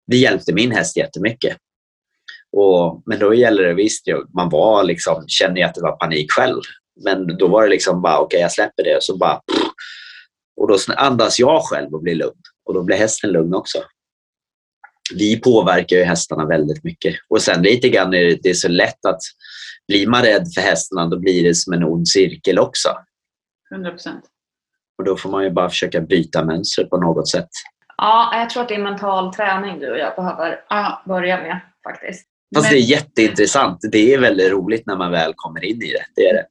det hjälpte min häst jättemycket. Och, men då gäller det visst, man var liksom, kände ju att det var panik själv. Men då var det liksom bara, okej jag släpper det och så bara och då andas jag själv och blir lugn. Och då blir hästen lugn också. Vi påverkar ju hästarna väldigt mycket. Och sen lite grann är det, det är så lätt att blir man rädd för hästarna då blir det som en ond cirkel också. 100 procent. Och då får man ju bara försöka byta mönstret på något sätt. Ja, jag tror att det är mental träning du och jag behöver Ja, börja med faktiskt. Fast Men- det är jätteintressant. Det är väldigt roligt när man väl kommer in i det. Det är det.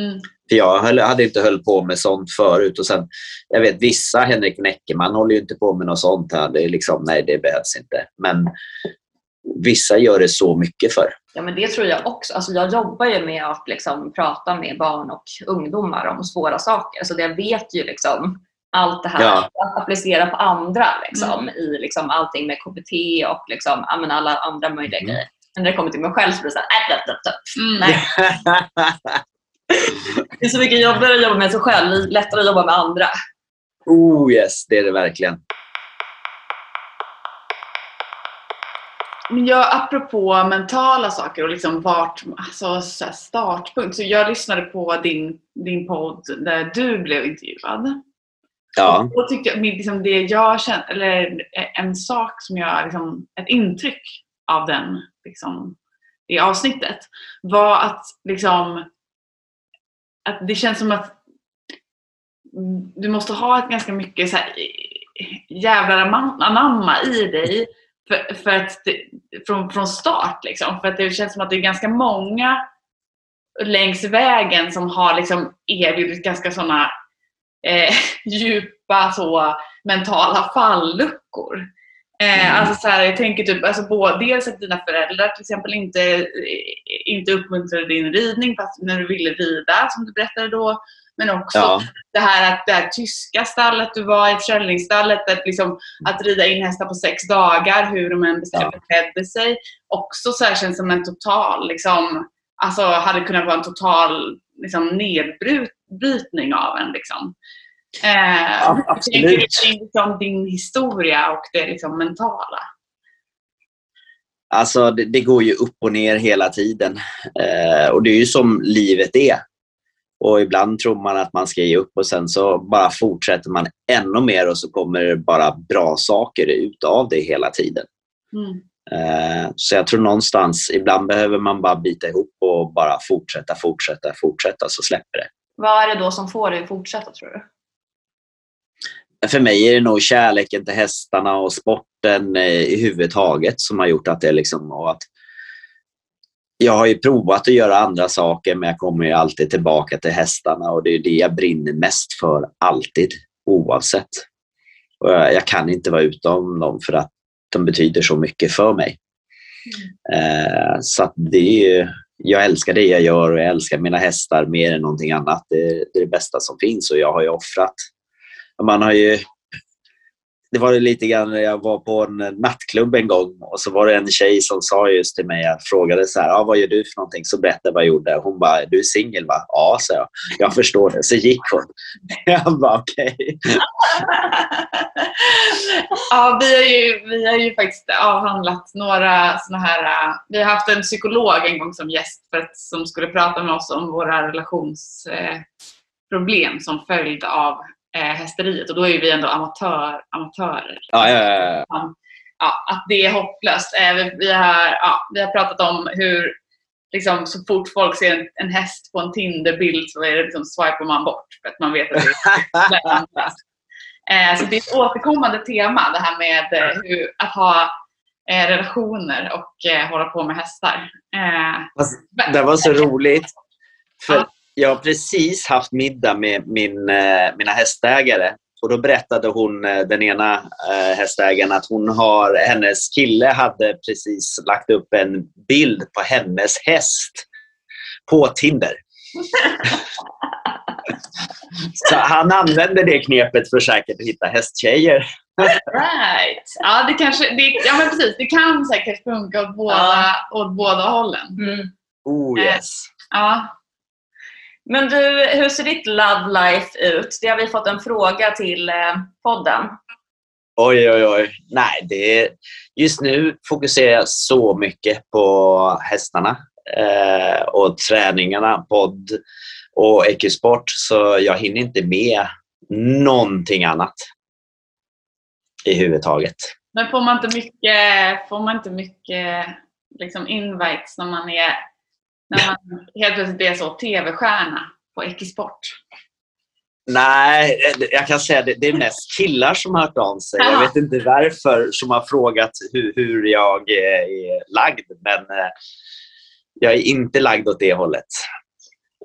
Mm. För jag höll, hade inte höll på med sånt förut. Och sen, jag vet vissa, Henrik Näckerman håller ju inte på med något sånt här. Det är liksom, nej det behövs inte. Men vissa gör det så mycket för. Ja, men det tror jag också. Alltså, jag jobbar ju med att liksom, prata med barn och ungdomar om svåra saker. Så jag vet ju liksom allt det här Ja. att applicera på andra liksom, i liksom, allting med KBT och liksom, alla andra möjliga Mm. grejer. Men när det kommer till mig själv så blir det så här, äh, äh, äh. Mm. Nej, det är så mycket jobbigare att jobba med sig själv, lättare att jobba med andra. oh yes, det är det verkligen. Men jag, apropå mentala saker och liksom vart, alltså så här startpunkt. Så jag lyssnade på din, din podd där du blev intervjuad. Ja. Och tyckte jag, liksom det jag kände, eller en sak som jag, liksom, ett intryck av den, liksom, det avsnittet var att liksom att det känns som att du måste ha ett ganska mycket så här, jävlar anamma i dig för, för att det, från, från start. Liksom. För att det känns som att det är ganska många längs vägen som har liksom erbjudit ganska sådana eh, djupa så, mentala falluckor. Eh, Mm. alltså så här, jag tänker typ, alltså både, dels att dina föräldrar till exempel inte, inte uppmuntrade din ridning fast när du ville rida, som du berättade då. Men också Ja. det här att det här tyska stallet du var i, försäljningsstallet, att, liksom, att rida in hästar på sex dagar, hur de än Ja. betedde sig. Också så här känns som en total, liksom, alltså hade kunnat vara en total liksom, nedbrytning av en. Liksom. Eh, Ja, absolut. tänker du kring liksom, din historia och det liksom, mentala? Alltså det, det går ju upp och ner hela tiden. Eh, och det är ju som livet är. Och ibland tror man att man ska ge upp och sen så bara fortsätter man ännu mer och så kommer det bara bra saker ut av det hela tiden. Mm. Eh, så jag tror någonstans, ibland behöver man bara bita ihop och bara fortsätta, fortsätta, fortsätta så släpper det. Vad är det då som får dig att fortsätta tror du? För mig är det nog kärleken till hästarna och sporten eh, i huvud taget som har gjort att det liksom... Och att jag har ju provat att göra andra saker men jag kommer ju alltid tillbaka till hästarna och det är det jag brinner mest för alltid, oavsett. Och jag, jag kan inte vara utan dem för att de betyder så mycket för mig. Eh, så att det är ju, jag älskar det jag gör och jag älskar mina hästar mer än någonting annat. Det, det är det bästa som finns och jag har ju offrat man har ju det var lite grann när jag var på en nattklubb en gång och så var det en tjej som sa just till mig, jag frågade så här, ah, vad gör du för någonting? Så berättade jag vad jag gjorde. Hon bara, du är singel va? Ja, sa jag. Jag förstår det. Så gick hon. Jag bara, okej. Okay. ja, vi har, ju, vi har ju faktiskt avhandlat några sådana här, vi har haft en psykolog en gång som gäst för att, som skulle prata med oss om våra relationsproblem eh, som följd av eh, hästeriet och då är vi ändå amatör, amatörer. Ja, ja, ja, ja. att det är hopplöst. Eh, vi, har, ja, vi har pratat om hur liksom, så fort folk ser en, en häst på en Tinder-bild så är det liksom, swipar man bort för att man vet att det är eh, Så det är ett återkommande tema det här med eh, hur, att ha eh, relationer och eh, hålla på med hästar. Eh, det var så roligt. För jag har precis haft middag med min, eh, mina hästägare och då berättade hon, eh, den ena eh, hästägaren, att hon har, hennes kille hade precis lagt upp en bild på hennes häst på Tinder. Så han använder det knepet för säkert att hitta hästtjejer. Right. Ja, det kanske, det, ja men precis. Det kan säkert funka åt båda, ja. åt båda hållen. Mm. Oh yes. Ja. Men du, hur ser ditt love life ut? Det har vi fått en fråga till eh, podden. Oj, oj, oj. Nej, det är, just nu fokuserar jag så mycket på hästarna eh, och träningarna, podd och Ecusport så jag hinner inte med någonting annat i huvud taget. Men får man inte mycket, får man inte mycket liksom invites när man är när man helt plötsligt är så tv-stjärna på Ekisport? Nej, jag kan säga det, det är mest killar som har hört av sig. Jag vet inte varför som har frågat hur, hur jag är lagd, men eh, jag är inte lagd åt det hållet.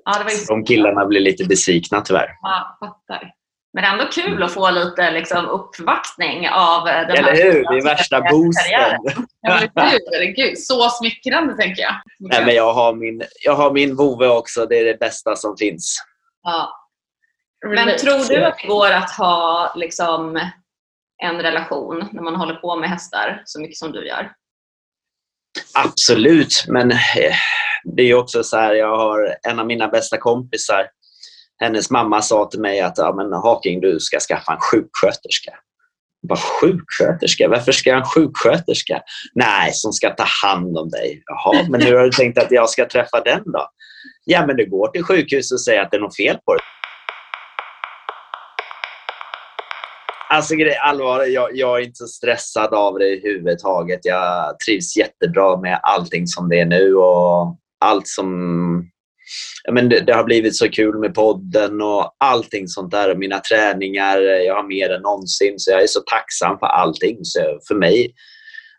Ja, det. De killarna blir lite besvikna tyvärr. Ja, fattar. Men ändå kul att få lite liksom, uppvaktning av den Eller här hur? Det är värsta boosten. Ja, Gud, så smickrande tänker jag. Nej, men jag, har min, jag har min vovve också. Det är det bästa som finns. Ja. Men tror du att det går att ha liksom, en relation när man håller på med hästar så mycket som du gör? Absolut, men eh, det är också så här, jag har en av mina bästa kompisar hennes mamma sa till mig att ja, men Haking, du ska skaffa en sjuksköterska. Bara sjuksköterska? Varför ska jag ha en sjuksköterska? Nej, som ska ta hand om dig. Jaha, men hur har du tänkt att jag ska träffa den då? Ja, men du går till sjukhuset och säger att det är något fel på dig. Alltså allvarligt, jag, jag, är inte stressad av det i huvud taget. Jag trivs jättebra med allting som det är nu och allt som men det, det, har blivit så kul med podden och allting sånt där. Mina träningar, jag har mer än någonsin. Så jag är så tacksam för allting. Så för mig,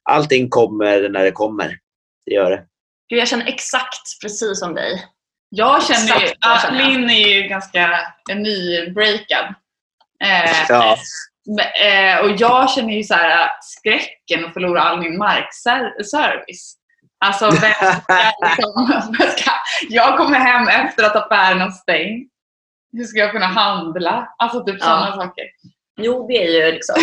allting kommer när det kommer. Det gör det. Gud, jag känner exakt precis som dig. Jag känner ju, äh, min är ju ganska nybreakad. Eh, ja. eh, och jag känner ju så här, skräcken att förlora all min markservice. Alltså, vem ska, liksom, ska, jag kommer hem efter att affären har stängt. Hur ska jag kunna handla? Alltså typ ja. sådana saker. Jo, det är, ju liksom,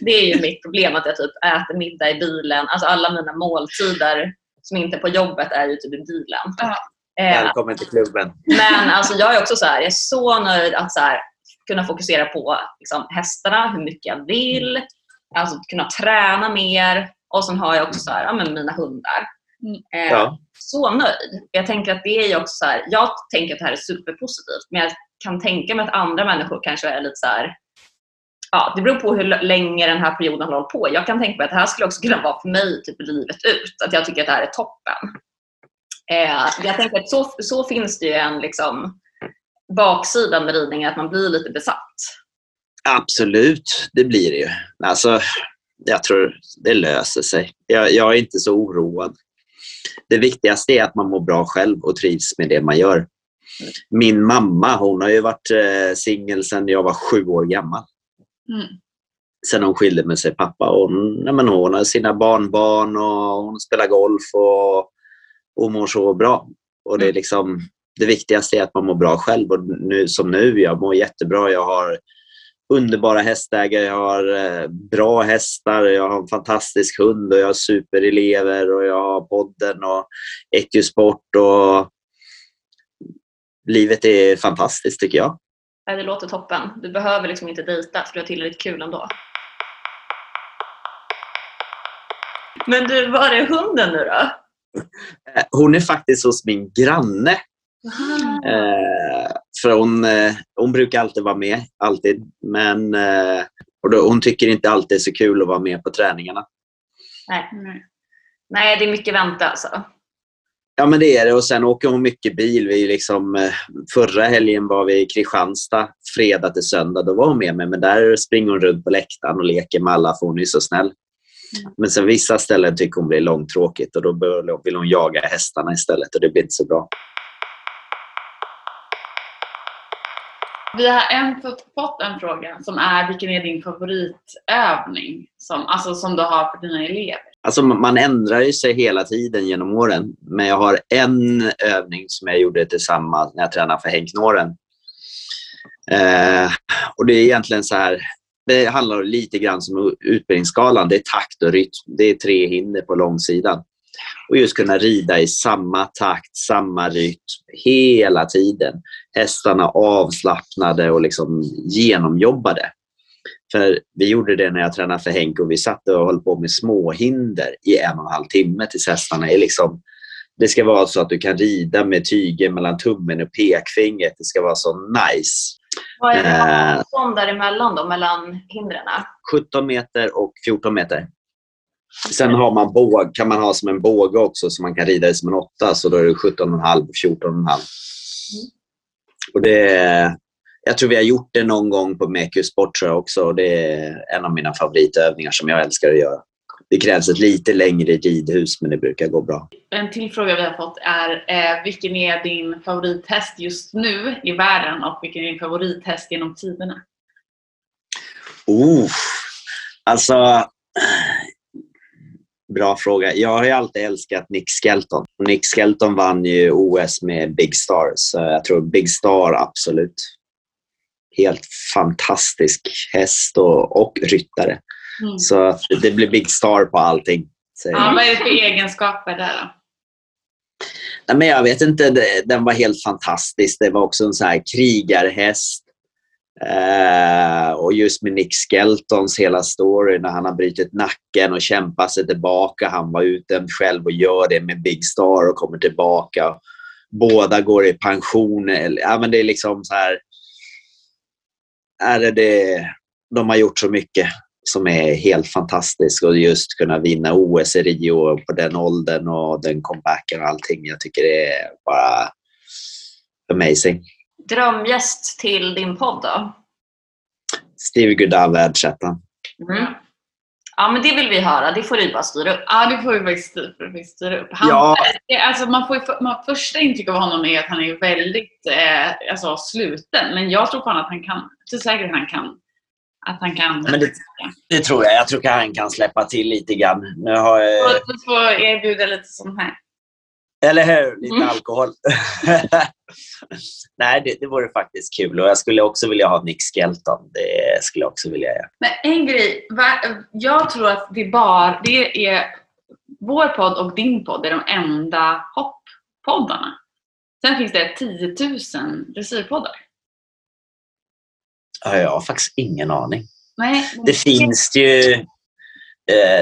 det är ju mitt problem att jag typ äter middag i bilen. Alltså alla mina måltider som inte är på jobbet är ju typ i bilen. Ja. Eh, Välkommen till klubben. Men alltså, jag är också så här, jag är så nöjd att så här, kunna fokusera på liksom, hästarna, hur mycket jag vill. Alltså kunna träna mer. Och sen har jag också så här, ja, men mina hundar. Eh, ja. Så nöjd. Jag tänker att det är också så här, jag tänker att det här är superpositivt men jag kan tänka mig att andra människor kanske är lite så här, ja, det beror på hur länge den här perioden har hållit på. Jag kan tänka mig att det här skulle också kunna vara för mig typ livet ut. Att jag tycker att det här är toppen. Eh, jag tänker att så, så finns det ju en liksom, baksidan med ridningen, att man blir lite besatt. Absolut, det blir det ju. Alltså, jag tror det löser sig. Jag, jag är inte så oroad det viktigaste är att man mår bra själv och trivs med det man gör. Min mamma hon har ju varit eh, singel sedan jag var sju år gammal. Mm. Sen hon skilde med sig pappa. Och hon, nej men hon har sina barnbarn och hon spelar golf och, och mår så bra. Och det, är mm. liksom, det viktigaste är att man mår bra själv. Och nu, som nu, jag mår jättebra. Jag har underbara hästägare, jag har eh, bra hästar, jag har en fantastisk hund och jag har superelever och jag har podden och Ecusport och livet är fantastiskt tycker jag. Det låter toppen. Du behöver liksom inte dejta för du har tillräckligt kul ändå. Men du, var är hunden nu då? Eh, hon är faktiskt hos min granne. Eh, för hon, eh, hon brukar alltid vara med, alltid. Men eh, och då, hon tycker inte alltid det är så kul att vara med på träningarna. Nej, Nej det är mycket vänta alltså. Ja, men det är det. Och sen åker hon mycket bil. Vi liksom, eh, förra helgen var vi i Kristianstad, fredag till söndag. Då var hon med mig, men där springer hon runt på läktaren och leker med alla för hon är så snäll. Mm. Men sen vissa ställen tycker hon blir långtråkigt och då vill hon jaga hästarna istället och det blir inte så bra. Vi har en, fått en fråga som är vilken är din favoritövning som, alltså, som du har för dina elever? Alltså man ändrar ju sig hela tiden genom åren. Men jag har en övning som jag gjorde tillsammans när jag tränade för Henk Nåren. Eh, och det är egentligen så här, det handlar lite grann som utbildningsskalan. Det är takt och rytm. Det är tre hinder på långsidan. Och just kunna rida i samma takt, samma rytm hela tiden. Hästarna avslappnade och liksom genomjobbade. För vi gjorde det när jag tränade för Henk och vi satt och höll på med småhinder i en och en halv timme tills hästarna är liksom det ska vara så att du kan rida med tygen mellan tummen och pekfingret. Det ska vara så nice. Vad är det avstånd däremellan då, mellan hindren? 17 meter och 14 meter. Sen har man båg, kan man ha som en båge också så man kan rida det som en åtta. Så då är det 17,5 och 14,5. Mm. Och det, jag tror vi har gjort det någon gång på Meku Sport också. Och det är en av mina favoritövningar som jag älskar att göra. Det krävs ett lite längre ridhus men det brukar gå bra. En till fråga vi har fått är eh, vilken är din favorithäst just nu i världen och vilken är din favorithäst genom tiderna? Oh, alltså Bra fråga. Jag har ju alltid älskat Nick Skelton. Nick Skelton vann ju OS med Big Star, så jag tror Big Star absolut. Helt fantastisk häst och, och ryttare. Mm. Så det blir Big Star på allting. Ja, vad är det för egenskaper där då? Nej, men jag vet inte, den var helt fantastisk. Det var också en så här krigarhäst. Eh, och just med Nick Skeltons hela story när han har brutit nacken och kämpat sig tillbaka. Han var utdömd själv och gör det med Big Star och kommer tillbaka. Båda går i pension. Ja, men det är liksom så här... Är det, det de har gjort så mycket som är helt fantastiskt och just kunna vinna OS i Rio på den åldern och den comebacken och allting. Jag tycker det är bara amazing. Drömgäst till din podd då? Steve Goodall, världsettan. Mm. Ja, men det vill vi höra. Det får du bara styra upp. Ja, det får vi faktiskt styra upp. Han, ja. alltså, man får ju, man, första intryck av honom är att han är väldigt eh, alltså, sluten. Men jag tror på att han kan, så säkert att han kan att han kan... Men det, det, tror jag. Jag tror att han kan släppa till lite grann. Nu har jag... Du får erbjuda lite sånt här. Eller hur? Lite mm. alkohol. Nej, det, det vore faktiskt kul. Och jag skulle också vilja ha Nick Skelton. Det skulle jag också vilja göra. Men en grej. Jag tror att det, bara, det är vår podd och din podd är de enda hopppoddarna. Sen finns det 10 000 dressyrpoddar. Ja, jag har faktiskt ingen aning. Nej, det finns ju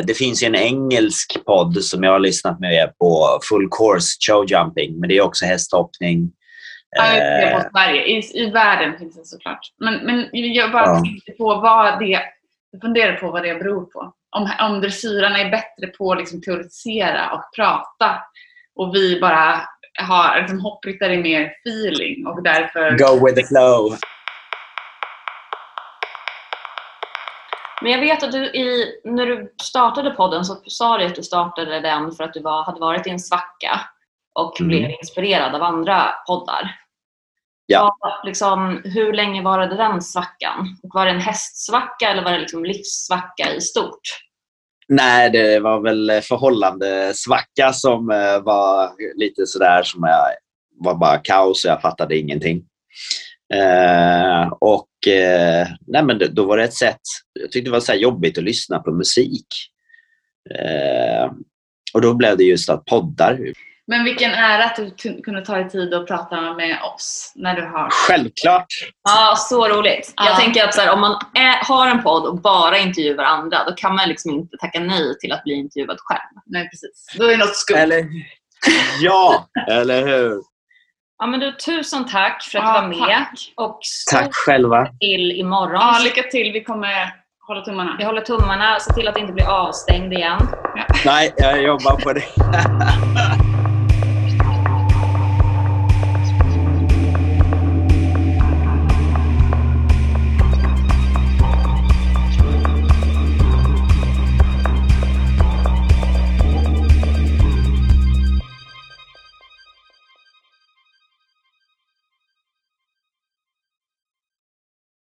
det finns ju en engelsk podd som jag har lyssnat med på, Full Course Showjumping, men det är också hästhoppning. Ja, jag på eh, Sverige. I, I världen finns det såklart. Men, men jag bara ja. tänkte på vad det, jag funderar på vad det beror på. Om, om dressyrarna är bättre på att liksom teoretisera och prata och vi bara har, liksom, hoppryttare är mer feeling och därför... Go with the flow. Men jag vet att du i, när du startade podden så sa du att du startade den för att du var, hade varit i en svacka och mm. blev inspirerad av andra poddar. Ja. ja liksom, hur länge varade den svackan? Var det en hästsvacka eller var det liksom livssvacka i stort? Nej, det var väl förhållande svacka som eh, var lite sådär som jag var bara kaos och jag fattade ingenting. Eh, och eh, nej men då var det ett sätt, jag tyckte det var så jobbigt att lyssna på musik. Eh, och då blev det just att poddar. Men vilken ära att du kunde ta dig tid att prata med oss när du har... Självklart! Ja, så roligt. Ja. Jag tänker att så här, om man är, har en podd och bara intervjuar andra, då kan man liksom inte tacka nej till att bli intervjuad själv. Nej, precis. Då är det något skumt. Eller Ja, eller hur? Ja, men du, tusen tack för att Ja, du var med. tack. Och Tack själva. till imorgon. Ja, lycka till. Vi kommer hålla tummarna. Vi håller tummarna. Se till att det inte blir avstängd igen. Nej, jag jobbar på det.